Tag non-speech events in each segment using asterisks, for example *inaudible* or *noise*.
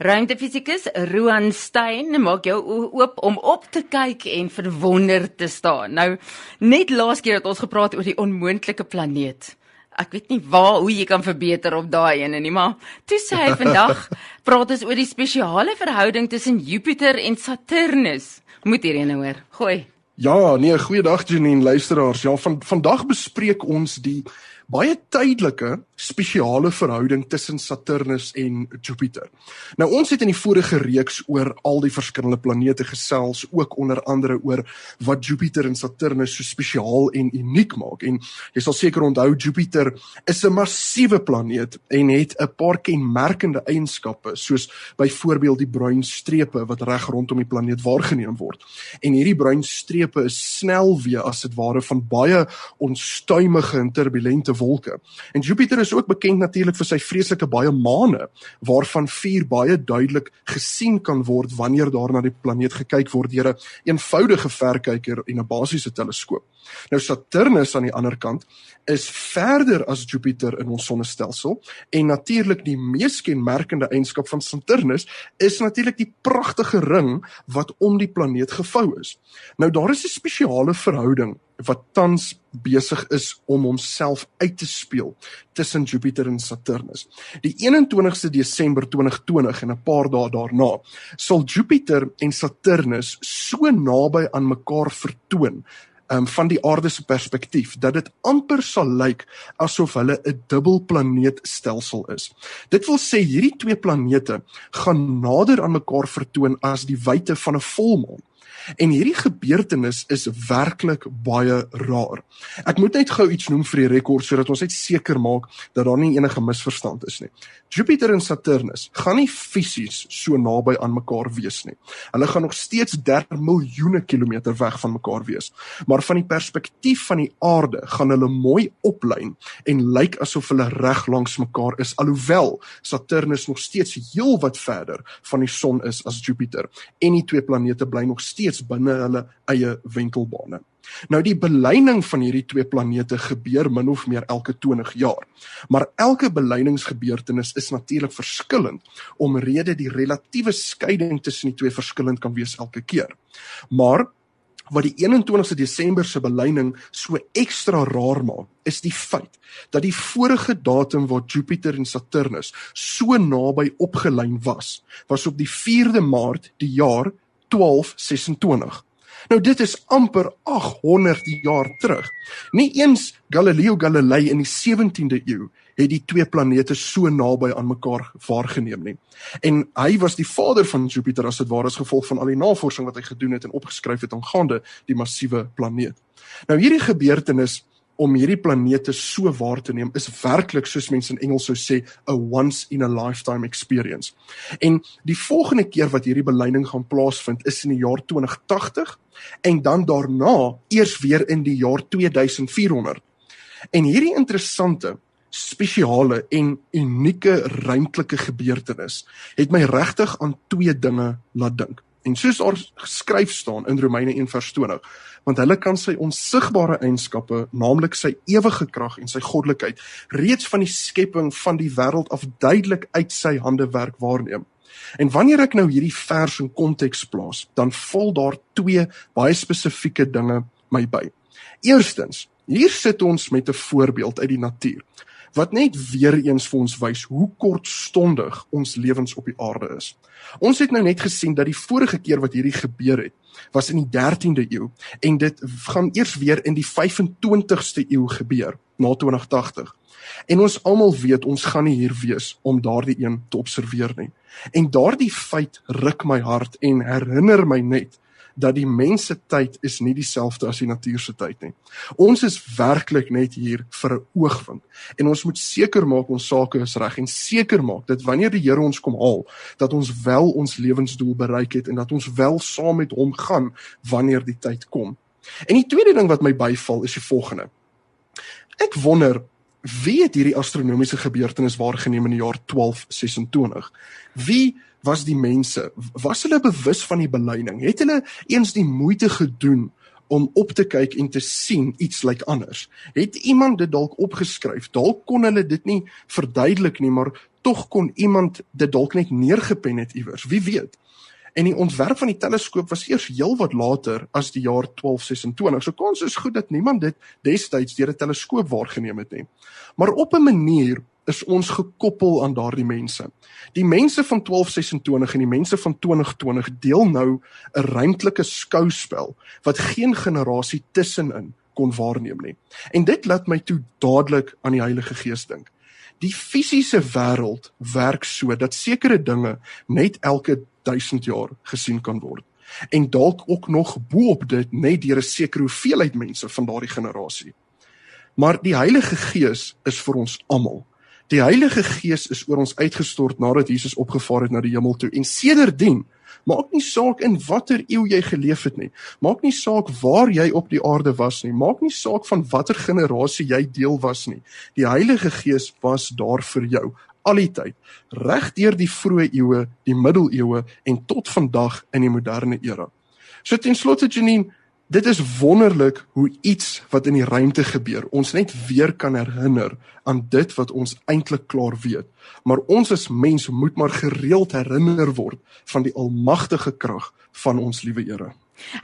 Ruimtefisikus Roan Stein maak jou oop om op te kyk en verwonder te staan. Nou, net laas keer het ons gepraat oor die onmoontlike planeet. Ek weet nie waar hoe jy kan verbeter op daai ene nie, maar toe sê hy vandag *laughs* praat ons oor die spesiale verhouding tussen Jupiter en Saturnus. Moet hierdie nou hoor. Gooi. Ja, nee, goeiedag Janine luisteraars. Ja, van vandag bespreek ons die baie tydelike spesiale verhouding tussen Saturnus en Jupiter. Nou ons het in die vorige reeks oor al die verskillende planete gesels, ook onder andere oor wat Jupiter en Saturnus so spesiaal en uniek maak. En jy sal seker onthou Jupiter is 'n massiewe planeet en het 'n paar kenmerkende eienskappe, soos byvoorbeeld die bruin strepe wat reg rondom die planeet waargeneem word. En hierdie bruin strepe is snel weer as dit ware van baie onstuimige en turbulente wolke. En Jupiter is ook bekend natuurlik vir sy vreeslike baie maane waarvan vier baie duidelik gesien kan word wanneer daar na die planeet gekyk word deur 'n eenvoudige verkyker en 'n basiese teleskoop. Nou Saturnus aan die ander kant is verder as Jupiter in ons sonnestelsel en natuurlik die mees kenmerkende eienskap van Saturnus is natuurlik die pragtige ring wat om die planeet gevou is. Nou daar is 'n spesiale verhouding wat tans besig is om homself uit te speel tussen Jupiter en Saturnus. Die 21ste Desember 2020 en 'n paar dae daarna sal Jupiter en Saturnus so naby aan mekaar vertoon um, van die aarde se perspektief dat dit amper sal lyk asof hulle 'n dubbelplaneetstelsel is. Dit wil sê hierdie twee planete gaan nader aan mekaar vertoon as die wyte van 'n volmaan. En hierdie gebeurtenis is werklik baie raar. Ek moet net gou iets noem vir die rekord sodat ons net seker maak dat daar nie enige misverstand is nie. Jupiter en Saturnus gaan nie fisies so naby aan mekaar wees nie. Hulle gaan nog steeds 30 miljoene kilometer weg van mekaar wees. Maar van die perspektief van die aarde gaan hulle mooi oplyn en lyk asof hulle reg langs mekaar is alhoewel Saturnus nog steeds heelwat verder van die son is as Jupiter en die twee planete bly nog steeds steeds binne hulle eie wentelbane. Nou die belyning van hierdie twee planete gebeur min of meer elke 20 jaar. Maar elke belyningsgebeurtenis is natuurlik verskillend omrede die relatiewe skeiding tussen die twee verskillend kan wees elke keer. Maar wat die 21ste Desember se belyning so ekstra raar maak, is die feit dat die vorige datum waar Jupiter en Saturnus so naby opgelyn was, was op die 4de Maart die jaar 1226. Nou dit is amper 800 jaar terug. Nie eens Galileo Galilei in die 17de eeu het die twee planete so naby aan mekaar waargeneem nie. En hy was die vader van Jupiter as dit ware as gevolg van al die navorsing wat hy gedoen het en opgeskryf het aangaande die massiewe planeet. Nou hierdie gebeurtenis om hierdie planete so waar te neem is werklik soos mense in Engels sou sê a once in a lifetime experience. En die volgende keer wat hierdie belyning gaan plaasvind is in die jaar 2080 en dan daarna eers weer in die jaar 2400. En hierdie interessante spesiale en unieke ruimtelike gebeurtenis het my regtig aan twee dinge laat dink. En soos daar geskryf staan in Romeine 1:20, want hulle kan sy onsigbare eienskappe, naamlik sy ewige krag en sy goddelikheid, reeds van die skepping van die wêreld af duidelik uit sy hande werk waarneem. En wanneer ek nou hierdie vers in konteks plaas, dan val daar twee baie spesifieke dinge my by. Eerstens, hier sit ons met 'n voorbeeld uit die natuur wat net weer eens vir ons wys hoe kortstondig ons lewens op die aarde is. Ons het nou net gesien dat die vorige keer wat hierdie gebeur het, was in die 13de eeu en dit gaan eers weer in die 25ste eeu gebeur, na 2080. En ons almal weet ons gaan nie hier wees om daardie een te observeer nie. En daardie feit ruk my hart en herinner my net dat die mens se tyd is nie dieselfde as die natuur se tyd nie. Ons is werklik net hier vir 'n oogwink en ons moet seker maak ons sake is reg en seker maak dat wanneer die Here ons kom haal, dat ons wel ons lewensdoel bereik het en dat ons wel saam met hom gaan wanneer die tyd kom. En die tweede ding wat my byval is die volgende. Ek wonder wie het hierdie astronomiese gebeurtenis waargeneem in die jaar 1226? Wie was die mense was hulle bewus van die belyning het hulle eens die moeite gedoen om op te kyk en te sien iets lyk anders het iemand dit dalk opgeskryf dalk kon hulle dit nie verduidelik nie maar tog kon iemand dit dalk net neergepen het iewers. Wie weet? En die ontwerp van die teleskoop was eers heelwat later as die jaar 1226. So kans is goed dat niemand dit destyds deur 'n teleskoop waargeneem het nie. Maar op 'n manier is ons gekoppel aan daardie mense. Die mense van 1226 en die mense van 2020 deel nou 'n ruimtelike skouspel wat geen generasie tussenin kon waarneem nie. En dit laat my toe dadelik aan die Heilige Gees dink. Die fisiese wêreld werk so dat sekere dinge net elke 1000 jaar gesien kan word. En dalk ook nog bo-op dit net deur 'n sekere hoeveelheid mense van daardie generasie. Maar die Heilige Gees is vir ons almal. Die Heilige Gees is oor ons uitgestort nadat Jesus opgevaar het na die hemel toe en sedertdien Maak nie saak in watter eeu jy geleef het nie. Maak nie saak waar jy op die aarde was nie. Maak nie saak van watter generasie jy deel was nie. Die Heilige Gees was daar vir jou al die tyd. Reg deur die vroeë eeue, die middeleeue en tot vandag in die moderne era. So ten slotte Janine, Dit is wonderlik hoe iets wat in die ruimte gebeur ons net weer kan herinner aan dit wat ons eintlik klaar weet. Maar ons as mens moet maar gereeld herinner word van die almagtige krag van ons liewe Here.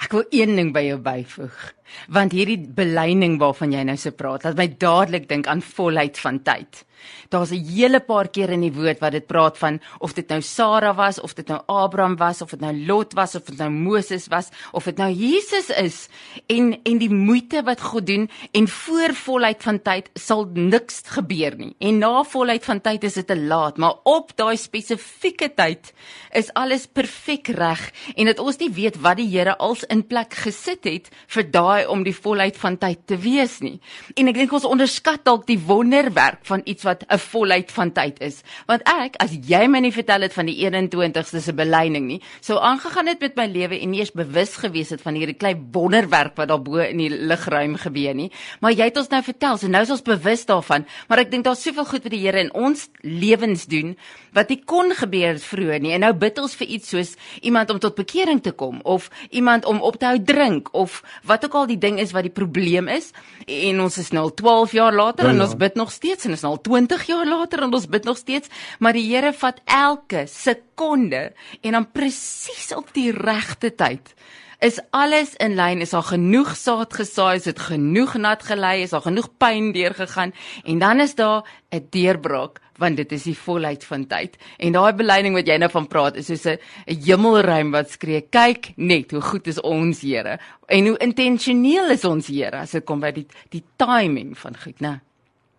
Ek wil een ding by jou byvoeg, want hierdie belyning waarvan jy nou so praat, laat my dadelik dink aan volheid van tyd. Daar's 'n hele paar keer in die woord wat dit praat van of dit nou Sara was, of dit nou Abraham was, of dit nou Lot was, of dit nou Moses was, of dit nou Jesus is en en die moeite wat God doen en voor volheid van tyd sal niks gebeur nie. En na volheid van tyd is dit te laat, maar op daai spesifieke tyd is alles perfek reg en dat ons nie weet wat die Here als in plek gesit het vir daai om die volheid van tyd te wees nie. En ek dink ons onderskat dalk die wonderwerk van iets wat 'n volheid van tyd is. Want ek, as jy my nie vertel het van die 21ste se belyning nie, sou aangegaan het met my lewe en nie eens bewus gewees het van hierdie klein wonderwerk wat daar bo in die lugruim gebeur nie. Maar jy het ons nou vertel, so nou is ons bewus daarvan, maar ek dink daar's soveel goed wat die Here in ons lewens doen wat nie kon gebeur vroeër nie. En nou bid ons vir iets soos iemand om tot bekering te kom of iemand om op te hou drink of wat ook al die ding is wat die probleem is. En ons is nou al 12 jaar later ja, ja. en ons bid nog steeds en is nou al 20 jaar later en ons bid nog steeds, maar die Here vat elke sekonde en dan presies op die regte tyd is alles in lyn. Is daar genoeg saad gesaai? Is dit genoeg nat gelei? Is daar genoeg pyn deurgegaan? En dan is daar 'n deurbraak want dit is die volheid van tyd. En daai belyning wat jy nou van praat is soos 'n hemelruim wat skree kyk net hoe goed is ons Here. En hoe intentioneel is ons Here as dit kom by die die timing van goed né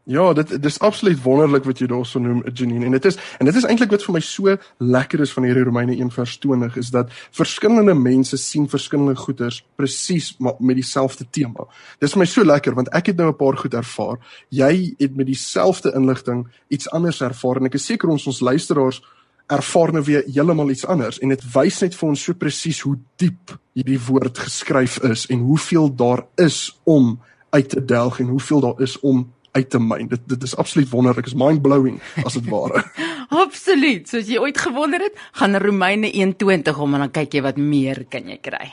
Ja, dit dis absoluut wonderlik wat jy daarso noem, Janine. En dit is en dit is eintlik wat vir my so lekker is van hierdie Romeine 1:20 is dat verskillende mense sien verskillende goeders presies met dieselfde tema. Dis vir my so lekker want ek het nou 'n paar goed ervaar. Jy het met dieselfde inligting iets anders ervaar en ek is seker ons ons luisteraars ervaar nou weer heeltemal iets anders en dit wys net vir ons so presies hoe diep hierdie woord geskryf is en hoeveel daar is om uit te delg en hoeveel daar is om uit te myn. Dit dit is absoluut wonderlik. Is mind blowing as dit ware. *laughs* *laughs* absoluut. Soos jy ooit gewonder het, gaan Romeine 1:20 om en dan kyk jy wat meer kan jy kry.